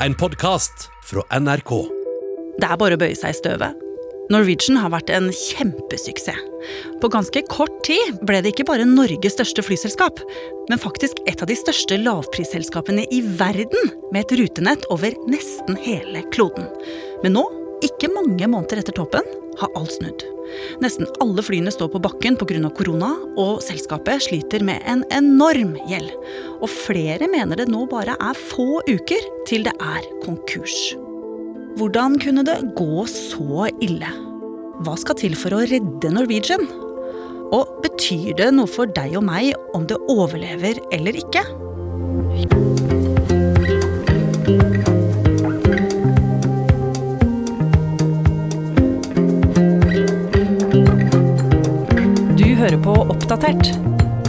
en podkast fra NRK. Det er bare å bøye seg i støvet. Norwegian har vært en kjempesuksess. På ganske kort tid ble det ikke bare Norges største flyselskap, men faktisk et av de største lavprisselskapene i verden, med et rutenett over nesten hele kloden. Men nå, ikke mange måneder etter toppen, har alt snudd. Nesten alle flyene står på bakken pga. korona, og selskapet sliter med en enorm gjeld. Og flere mener det nå bare er få uker til det er konkurs. Hvordan kunne det gå så ille? Hva skal til for å redde Norwegian? Og betyr det noe for deg og meg om det overlever eller ikke? På Oppdatert.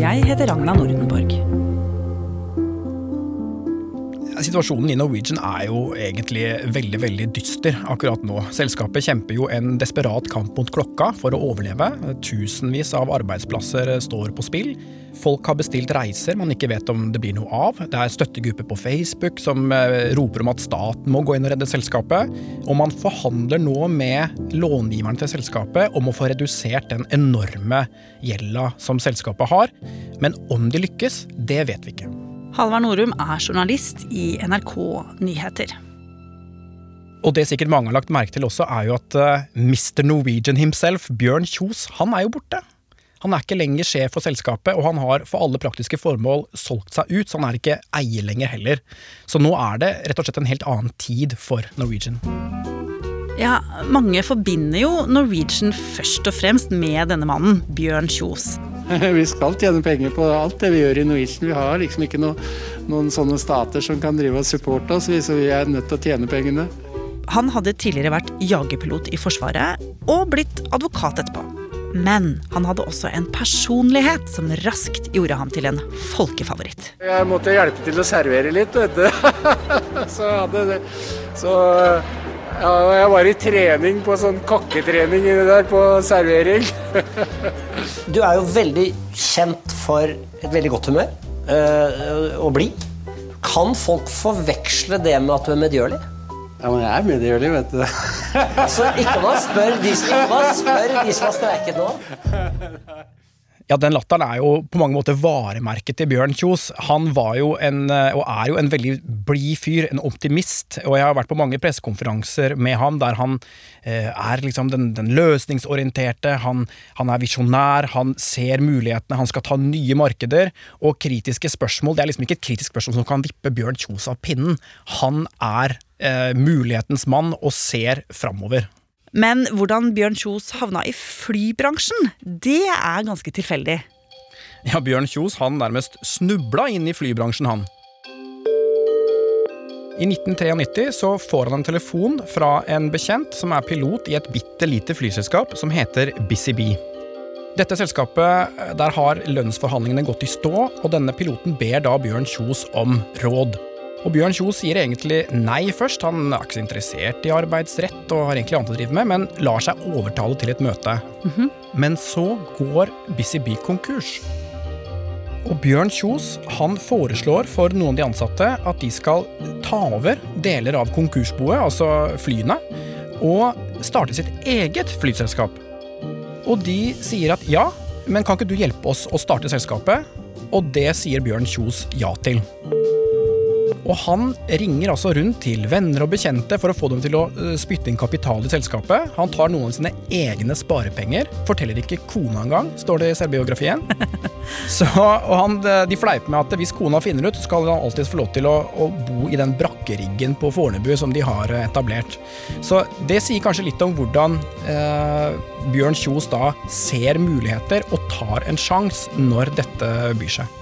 Jeg heter Ragna Nordenborg. Situasjonen i Norwegian er jo egentlig veldig veldig dyster akkurat nå. Selskapet kjemper jo en desperat kamp mot klokka for å overleve. Tusenvis av arbeidsplasser står på spill. Folk har bestilt reiser man ikke vet om det blir noe av. Det er støttegrupper på Facebook som eh, roper om at staten må gå inn og redde selskapet. Og man forhandler nå med långiverne til selskapet om å få redusert den enorme gjelda som selskapet har. Men om de lykkes, det vet vi ikke. Halvard Norum er journalist i NRK Nyheter. Og det sikkert mange har lagt merke til også, er jo at uh, Mr. Norwegian himself, Bjørn Kjos, han er jo borte. Han er ikke lenger sjef for selskapet, og han har for alle praktiske formål solgt seg ut, så han er ikke eier lenger heller. Så nå er det rett og slett en helt annen tid for Norwegian. Ja, mange forbinder jo Norwegian først og fremst med denne mannen, Bjørn Kjos. Vi skal tjene penger på alt det vi gjør i Norwegian. Vi har liksom ikke noe, noen sånne stater som kan drive og supporte oss, så vi er nødt til å tjene pengene. Han hadde tidligere vært jagerpilot i Forsvaret og blitt advokat etterpå. Men han hadde også en personlighet som raskt gjorde ham til en folkefavoritt. Jeg måtte hjelpe til å servere litt, vet du. Så, hadde, så ja, jeg var i trening på sånn kokketrening inni der på servering. Du er jo veldig kjent for et veldig godt humør øh, og blid. Kan folk forveksle det med at du er medgjørlig? Ja, men jeg er medgjørlig, vet du. Altså, ikke bare spør de ikke bare spør de som har streiket nå. Ja, den latteren er jo på mange måter varemerket til Bjørn Kjos. Han var jo en, og er jo en veldig blid fyr, en optimist. Og jeg har vært på mange pressekonferanser med ham der han eh, er liksom den, den løsningsorienterte, han, han er visjonær, han ser mulighetene, han skal ta nye markeder. Og kritiske spørsmål, det er liksom ikke et kritisk spørsmål som kan vippe Bjørn Kjos av pinnen. Han er eh, mulighetens mann og ser framover. Men hvordan Bjørn Kjos havna i flybransjen, det er ganske tilfeldig. Ja, Bjørn Kjos han nærmest snubla inn i flybransjen, han. I 1993 så får han en telefon fra en bekjent som er pilot i et bitte lite flyselskap som heter Busy Bee. Dette selskapet, der har lønnsforhandlingene gått i stå, og denne piloten ber da Bjørn Kjos om råd. Og Bjørn Kjos sier egentlig nei først, han er ikke så interessert i arbeidsrett og har egentlig annet å drive med, men lar seg overtale til et møte. Mm -hmm. Men så går Busy Bee konkurs. Og Bjørn Kjos han foreslår for noen av de ansatte at de skal ta over deler av konkursboet, altså flyene, og starte sitt eget flyselskap. Og de sier at ja, men kan ikke du hjelpe oss å starte selskapet? Og det sier Bjørn Kjos ja til. Og han ringer altså rundt til venner og bekjente for å få dem til å eh, spytte inn kapital i selskapet. Han tar noen av sine egne sparepenger. Forteller ikke kona engang, står det i selvbiografien. Så, og han, de fleiper med at hvis kona finner ut, skal han alltid få lov til å, å bo i den brakkeriggen på Fornebu som de har eh, etablert. Så det sier kanskje litt om hvordan eh, Bjørn Kjos da ser muligheter og tar en sjanse når dette byr seg.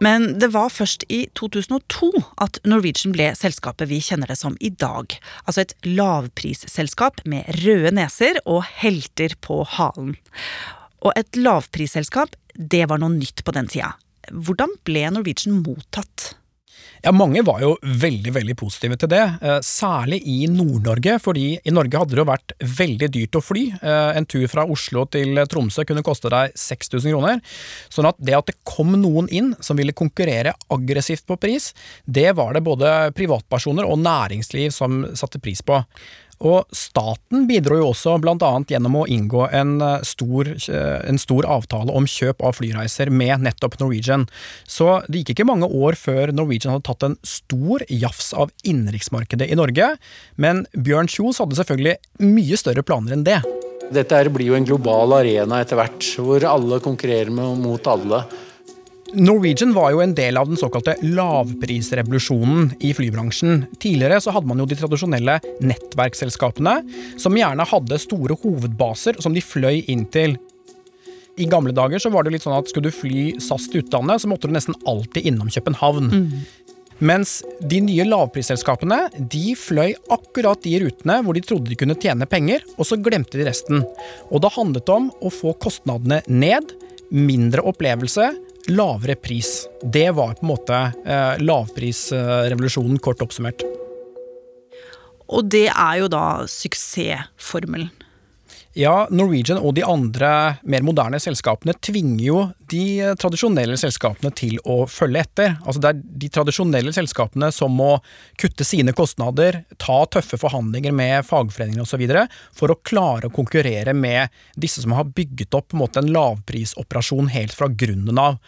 Men det var først i 2002 at Norwegian ble selskapet vi kjenner det som i dag. Altså et lavprisselskap med røde neser og helter på halen. Og et lavprisselskap, det var noe nytt på den tida. Hvordan ble Norwegian mottatt? Ja, Mange var jo veldig veldig positive til det, eh, særlig i Nord-Norge. fordi i Norge hadde det jo vært veldig dyrt å fly. Eh, en tur fra Oslo til Tromsø kunne koste deg 6000 kroner. Sånn at det at det kom noen inn som ville konkurrere aggressivt på pris, det var det både privatpersoner og næringsliv som satte pris på. Og staten bidro jo også blant annet gjennom å inngå en eh, stor, eh, en stor, avtale om kjøp av flyreiser med nettopp Norwegian. Så det gikk ikke mange år før Norwegian hadde tatt en stor jafs av innenriksmarkedet i Norge, men Bjørn Kjos hadde selvfølgelig mye større planer enn det. Dette blir jo en global arena etter hvert, hvor alle konkurrerer mot alle. Norwegian var jo en del av den såkalte lavprisrevolusjonen i flybransjen. Tidligere så hadde man jo de tradisjonelle nettverksselskapene, som gjerne hadde store hovedbaser som de fløy inn til. I gamle dager så var det litt sånn at skulle du fly SAS til utlandet, så måtte du nesten alltid innom København. Mm. Mens de nye lavprisselskapene de fløy akkurat de rutene hvor de trodde de kunne tjene penger, og så glemte de resten. Og da handlet det om å få kostnadene ned, mindre opplevelse, lavere pris. Det var på en måte eh, lavprisrevolusjonen, kort oppsummert. Og det er jo da suksessformelen. Ja, Norwegian og de andre mer moderne selskapene tvinger jo de tradisjonelle selskapene til å følge etter. Altså Det er de tradisjonelle selskapene som må kutte sine kostnader, ta tøffe forhandlinger med fagforeninger osv. for å klare å konkurrere med disse som har bygget opp en, en lavprisoperasjon helt fra grunnen av.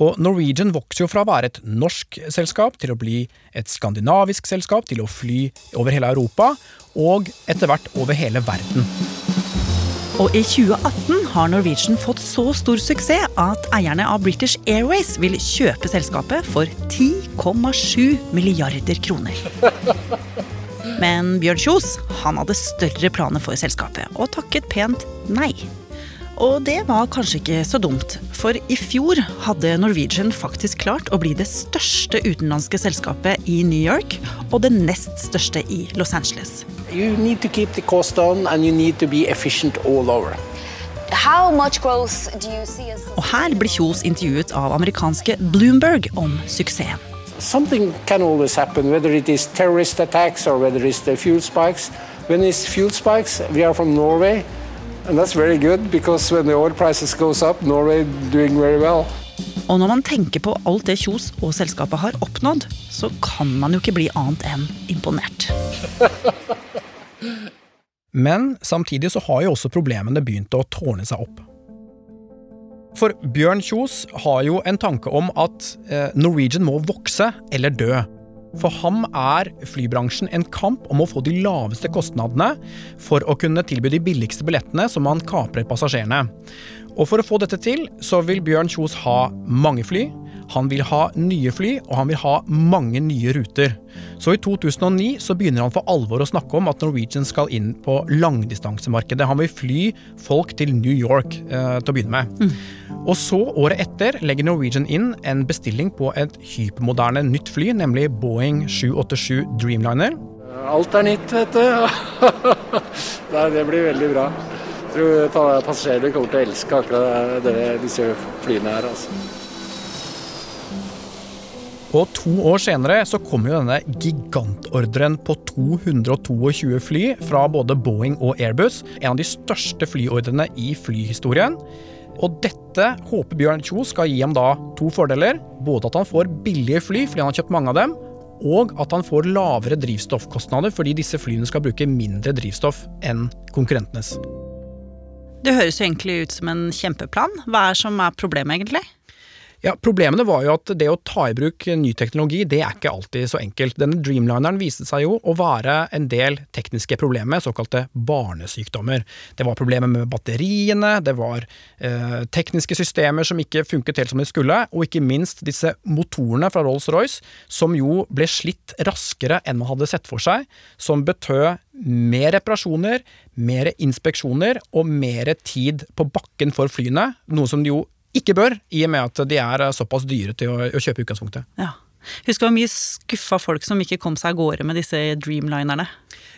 Og Norwegian vokser jo fra å være et norsk selskap til å bli et skandinavisk selskap, til å fly over hele Europa, og etter hvert over hele verden. Og i 2018 har Norwegian fått så stor suksess at eierne av British Airways vil kjøpe selskapet for 10,7 milliarder kroner. Men Bjørn Kjos han hadde større planer for selskapet, og takket pent nei. Og det var kanskje ikke så dumt, for i fjor hadde Norwegian faktisk klart å bli det største utenlandske selskapet i New York, og det nest største i Los Angeles. You need to keep the cost down and you need to be efficient all over. Og her blir Kjos intervjuet av amerikanske Bloomberg om suksessen. Something can always happen, whether it is terrorist attacks or whether it's the fuel spikes. When it's fuel spikes, we are from Norway, and that's very good because when the oil prices goes up, Norway doing very well. Og når man tenker på alt det Kjos og selskapet har oppnådd, så kan man jo ikke bli annet enn imponert. Men samtidig så har jo også problemene begynt å tårne seg opp. For Bjørn Kjos har jo en tanke om at eh, Norwegian må vokse eller dø. For ham er flybransjen en kamp om å få de laveste kostnadene for å kunne tilby de billigste billettene som man kaprer passasjerene. Og for å få dette til, så vil Bjørn Kjos ha mange fly, han vil ha nye fly, og han vil ha mange nye ruter. Så i 2009 så begynner han for alvor å snakke om at Norwegian skal inn på langdistansemarkedet. Han vil fly folk til New York eh, til å begynne med. Mm. Og så, året etter, legger Norwegian inn en bestilling på et hypermoderne nytt fly, nemlig Boeing 787 Dreamliner. Alt er nytt, vet du. det blir veldig bra Jeg tror passasjerene kommer til å elske akkurat det, disse flyene her. altså. Og to år senere så kommer jo denne gigantordren på 222 fly fra både Boeing og Airbus. En av de største flyordrene i flyhistorien. Og dette håper Bjørn Kjos skal gi ham da to fordeler. Både at han får billige fly fordi han har kjøpt mange av dem, og at han får lavere drivstoffkostnader fordi disse flyene skal bruke mindre drivstoff enn konkurrentenes. Det høres jo egentlig ut som en kjempeplan. Hva er som er problemet, egentlig? Ja, Problemene var jo at det å ta i bruk ny teknologi, det er ikke alltid så enkelt. Denne Dreamlineren viste seg jo å være en del tekniske problemer, såkalte barnesykdommer. Det var problemer med batteriene, det var eh, tekniske systemer som ikke funket helt som de skulle, og ikke minst disse motorene fra Rolls-Royce, som jo ble slitt raskere enn man hadde sett for seg, som betød mer reparasjoner, mer inspeksjoner og mer tid på bakken for flyene, noe som de jo ikke bør, i og med at de er såpass dyre til å, å kjøpe i utgangspunktet. Ja. Husk det var mye skuffa folk som ikke kom seg av gårde med disse Dreamlinerne.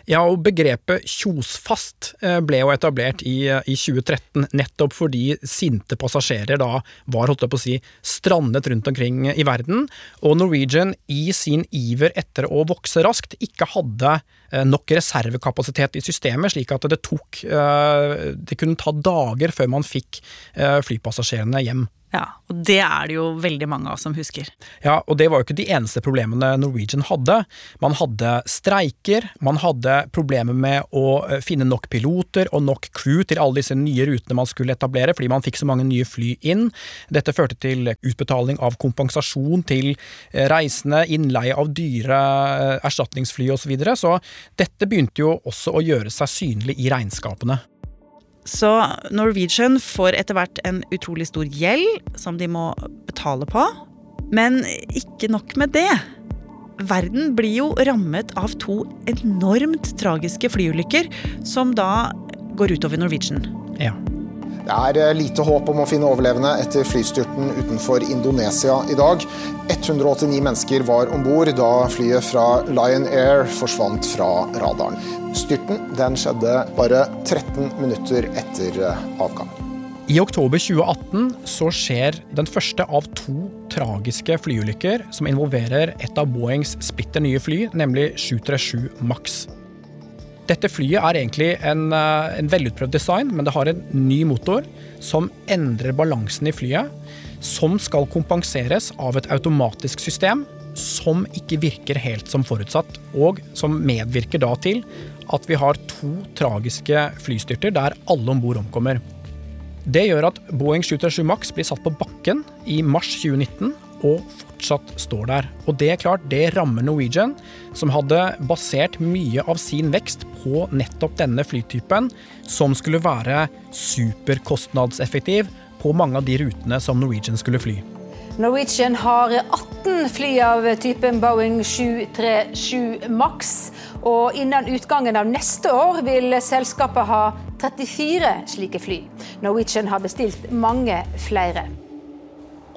Ja, og begrepet kjosfast eh, ble jo etablert i, eh, i 2013 nettopp fordi sinte passasjerer da var holdt jeg på å si, strandet rundt omkring i verden, og Norwegian i sin iver etter å vokse raskt ikke hadde eh, nok reservekapasitet i systemet, slik at det tok Det kunne ta dager før man fikk flypassasjerene hjem. Ja, og det er det jo veldig mange av som husker. Ja, og det var jo ikke de eneste problemene Norwegian hadde. Man hadde streiker, man hadde problemer med å eh, finne nok piloter og nok crew til alle disse nye rutene man skulle etablere, fordi man fikk så mange nye fly inn. Dette førte til utbetaling av kompensasjon til eh, reisende, innleie av dyre eh, erstatningsfly osv. Så, videre. så dette begynte jo også å gjøre seg synlig i regnskapene. Så Norwegian får etter hvert en utrolig stor gjeld som de må betale på. Men ikke nok med det. Verden blir jo rammet av to enormt tragiske flyulykker, som da går utover Norwegian. Ja. Det er eh, lite håp om å finne overlevende etter flystyrten utenfor Indonesia i dag. 189 mennesker var om bord da flyet fra Lion Air forsvant fra radaren. Styrten den skjedde bare 13 minutter etter eh, avgang. I oktober 2018 så skjer den første av to tragiske flyulykker som involverer et av Boeings splitter nye fly, nemlig 737 Max. Dette flyet er egentlig en, eh, en velutprøvd design, men det har en ny motor som endrer balansen i flyet, som skal kompenseres av et automatisk system som ikke virker helt som forutsatt, og som medvirker da til at vi har to tragiske flystyrter der alle om bord omkommer. Det gjør at Boeing 737 Max blir satt på bakken i mars 2019 og fortsatt står der. Og det er klart, det rammer Norwegian, som hadde basert mye av sin vekst på nettopp denne flytypen, som skulle være superkostnadseffektiv på mange av de rutene som Norwegian skulle fly. Norwegian har 18 fly av typen Boeing 737 Max. Og innen utgangen av neste år vil selskapet ha 34 slike fly. Norwegian har bestilt mange flere.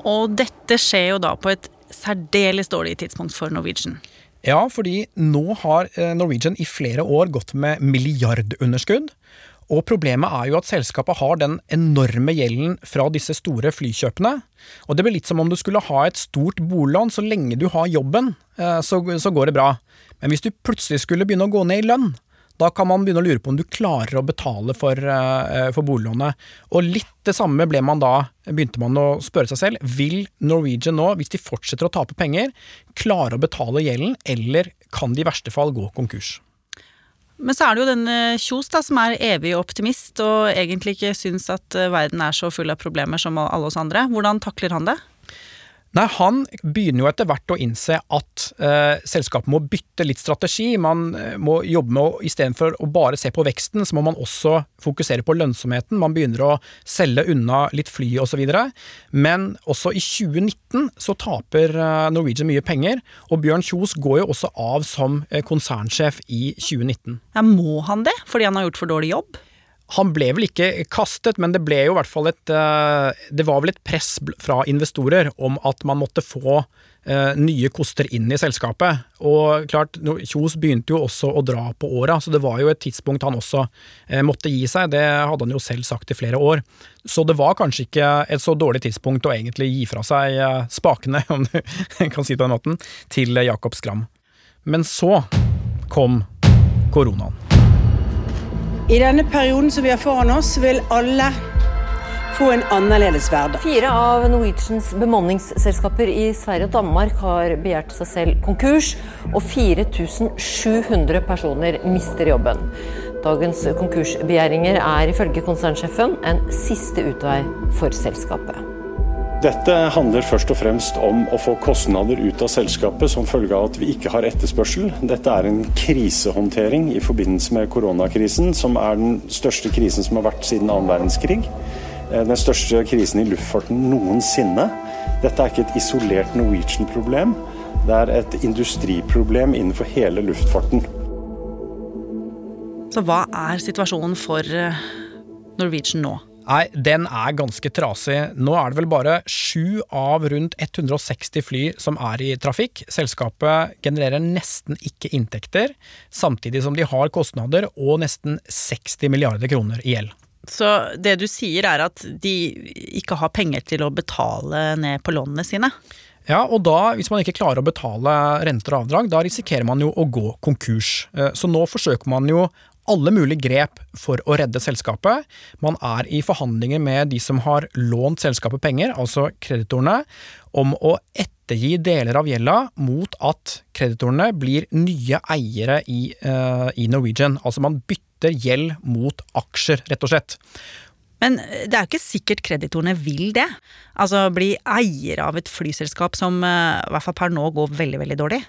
Og dette skjer jo da på et særdeles dårlig tidspunkt for Norwegian. Ja, fordi nå har eh, Norwegian i flere år gått med milliardunderskudd. Og problemet er jo at selskapet har den enorme gjelden fra disse store flykjøpene. Og det blir litt som om du skulle ha et stort boliglån. Så lenge du har jobben, eh, så, så går det bra. Men hvis du plutselig skulle begynne å gå ned i lønn, da kan man begynne å lure på om du klarer å betale for, uh, for, boliglånet. Og litt det samme ble man da, begynte man å spørre seg selv. Vil Norwegian nå, hvis de fortsetter å tape penger, klare å betale gjelden, eller kan de i verste fall gå konkurs? Men så er det jo denne Kjos da, som er evig optimist og egentlig ikke syns at eh, verden er så full av problemer som alle oss andre. Hvordan takler han det? Nei, Han begynner jo etter hvert å innse at eh, selskapet må bytte litt strategi. Man eh, må jobbe med å istedenfor å bare se på veksten, så må man også fokusere på lønnsomheten. Man begynner å selge unna litt fly osv. Men også i 2019 så taper eh, Norwegian mye penger, og Bjørn Kjos går jo også av som eh, konsernsjef i 2019. Ja, Må han det, fordi han har gjort for dårlig jobb? Han ble vel ikke kastet, men det ble jo hvert fall et eh, Det var vel et press fra investorer om at man måtte få eh, nye koster inn i selskapet. Og klart, Kjos begynte jo også å dra på åra, så det var jo et tidspunkt han også eh, måtte gi seg. Det hadde han jo selv sagt i flere år. Så det var kanskje ikke et så dårlig tidspunkt å egentlig gi fra seg spakene, om du kan si det på den måten, til Jakob Skram. Men så kom koronaen. I denne perioden som vi har foran oss, vil alle få en annerledes hverdag. Fire av Norwegians bemanningsselskaper i Sverige og Danmark har begjært seg selv konkurs, og 4700 personer mister jobben. Dagens konkursbegjæringer er ifølge konsernsjefen en siste utvei for selskapet. Dette handler først og fremst om å få kostnader ut av selskapet som følge av at vi ikke har etterspørsel. Dette er en krisehåndtering i forbindelse med koronakrisen, som er den største krisen som har vært siden annen verdenskrig. Eh, den største krisen i luftfarten noensinne. Dette er ikke et isolert Norwegian-problem. Det er et industriproblem innenfor hele luftfarten. Så hva er situasjonen for eh, Norwegian nå? Nei, den er ganske trasig. Nå er det vel bare sju av rundt 160 fly som er i trafikk. Selskapet genererer nesten ikke inntekter, samtidig som de har kostnader og nesten 60 milliarder kroner i gjeld. Så det du sier er at de ikke har penger til å betale ned på lånene sine? Ja, og da, hvis man ikke klarer å betale renter og avdrag, da risikerer man jo å gå konkurs. Eh, så nå forsøker man jo alle mulige grep for å redde selskapet. Man er i forhandlinger med de som har lånt selskapet penger, altså kreditorene, om å ettergi deler av gjelda mot at kreditorene blir nye eiere i, uh, i Norwegian. Altså man bytter gjeld mot aksjer, rett og slett. Men det er jo ikke sikkert kreditorene vil det. Altså bli eier av et flyselskap som eh, i hvert fall per nå går veldig, veldig dårlig.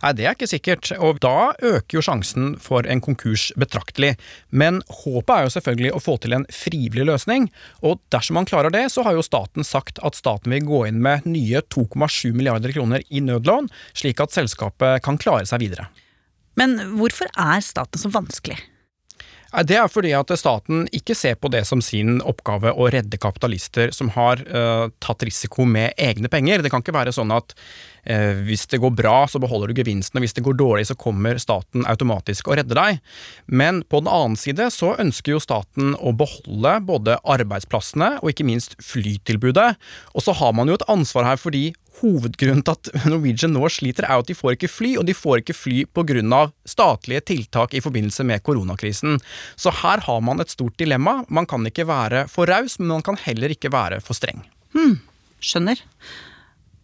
Nei, det er ikke sikkert, og da øker jo sjansen for en konkurs betraktelig. Men håpet er jo selvfølgelig å få til en frivillig løsning, og dersom man klarer det, så har jo staten sagt at staten vil gå inn med nye 2,7 milliarder kroner i nødlån, slik at selskapet kan klare seg videre. Men hvorfor er staten så vanskelig? Det er fordi at staten ikke ser på det som sin oppgave å redde kapitalister som har uh, tatt risiko med egne penger. Det kan ikke være sånn at uh, hvis det går bra, så beholder du gevinsten, og hvis det går dårlig, så kommer staten automatisk og redder deg. Men på den annen side så ønsker jo staten å beholde både arbeidsplassene og ikke minst flytilbudet. Og så har man jo et ansvar her fordi hovedgrunnen til at Norwegian nå sliter, er at de får ikke fly, og de får ikke fly pga. statlige tiltak i forbindelse med koronakrisen. Så her har man et stort dilemma. Man kan ikke være for raus, men man kan heller ikke være for streng. Hmm, skjønner.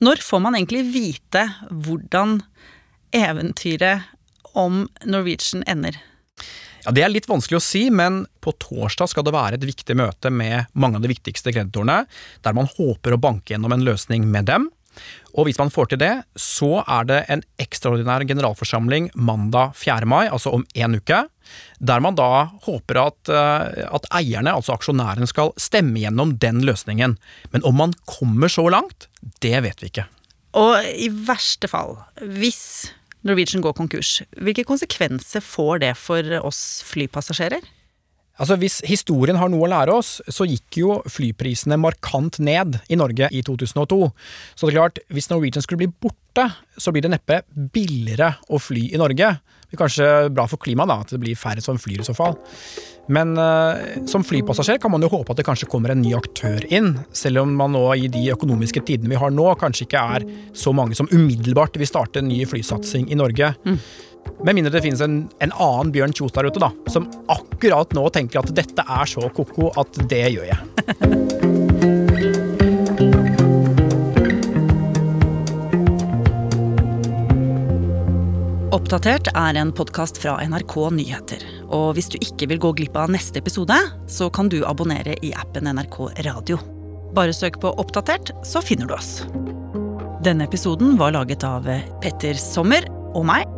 Når får man egentlig vite hvordan eventyret om Norwegian ender? Ja, Det er litt vanskelig å si, men på torsdag skal det være et viktig møte med mange av de viktigste kreditorene, der man håper å banke gjennom en løsning med dem. Og hvis man får til det, så er det en ekstraordinær generalforsamling mandag 4. mai, altså om én uke, der man da håper at, eh, at eierne, altså aksjonærene, skal stemme gjennom den løsningen. Men om man kommer så langt, det vet vi ikke. Og i verste fall, hvis Norwegian går konkurs, hvilke konsekvenser får det for oss flypassasjerer? Altså Hvis historien har noe å lære oss, så gikk jo flyprisene markant ned i Norge i 2002. Så det er klart, hvis Norwegian skulle bli borte, så blir det neppe billigere å fly i Norge. Det er kanskje bra for klimaet da, at det blir færre som flyr i så fall. Men uh, som flypassasjer kan man jo håpe at det kanskje kommer en ny aktør inn, selv om man nå i de økonomiske tidene vi har nå, kanskje ikke er så mange som umiddelbart vil starte en ny flysatsing i Norge. Mm. Med mindre det finnes en, en annen Bjørn Kjos der ute, da, som akkurat nå tenker at dette er så ko-ko at det gjør jeg. Oppdatert er en podkast fra NRK Nyheter. Og hvis du ikke vil gå glipp av neste episode, så kan du abonnere i appen NRK Radio. Bare søk på Oppdatert, så finner du oss. Denne episoden var laget av Petter Sommer og meg,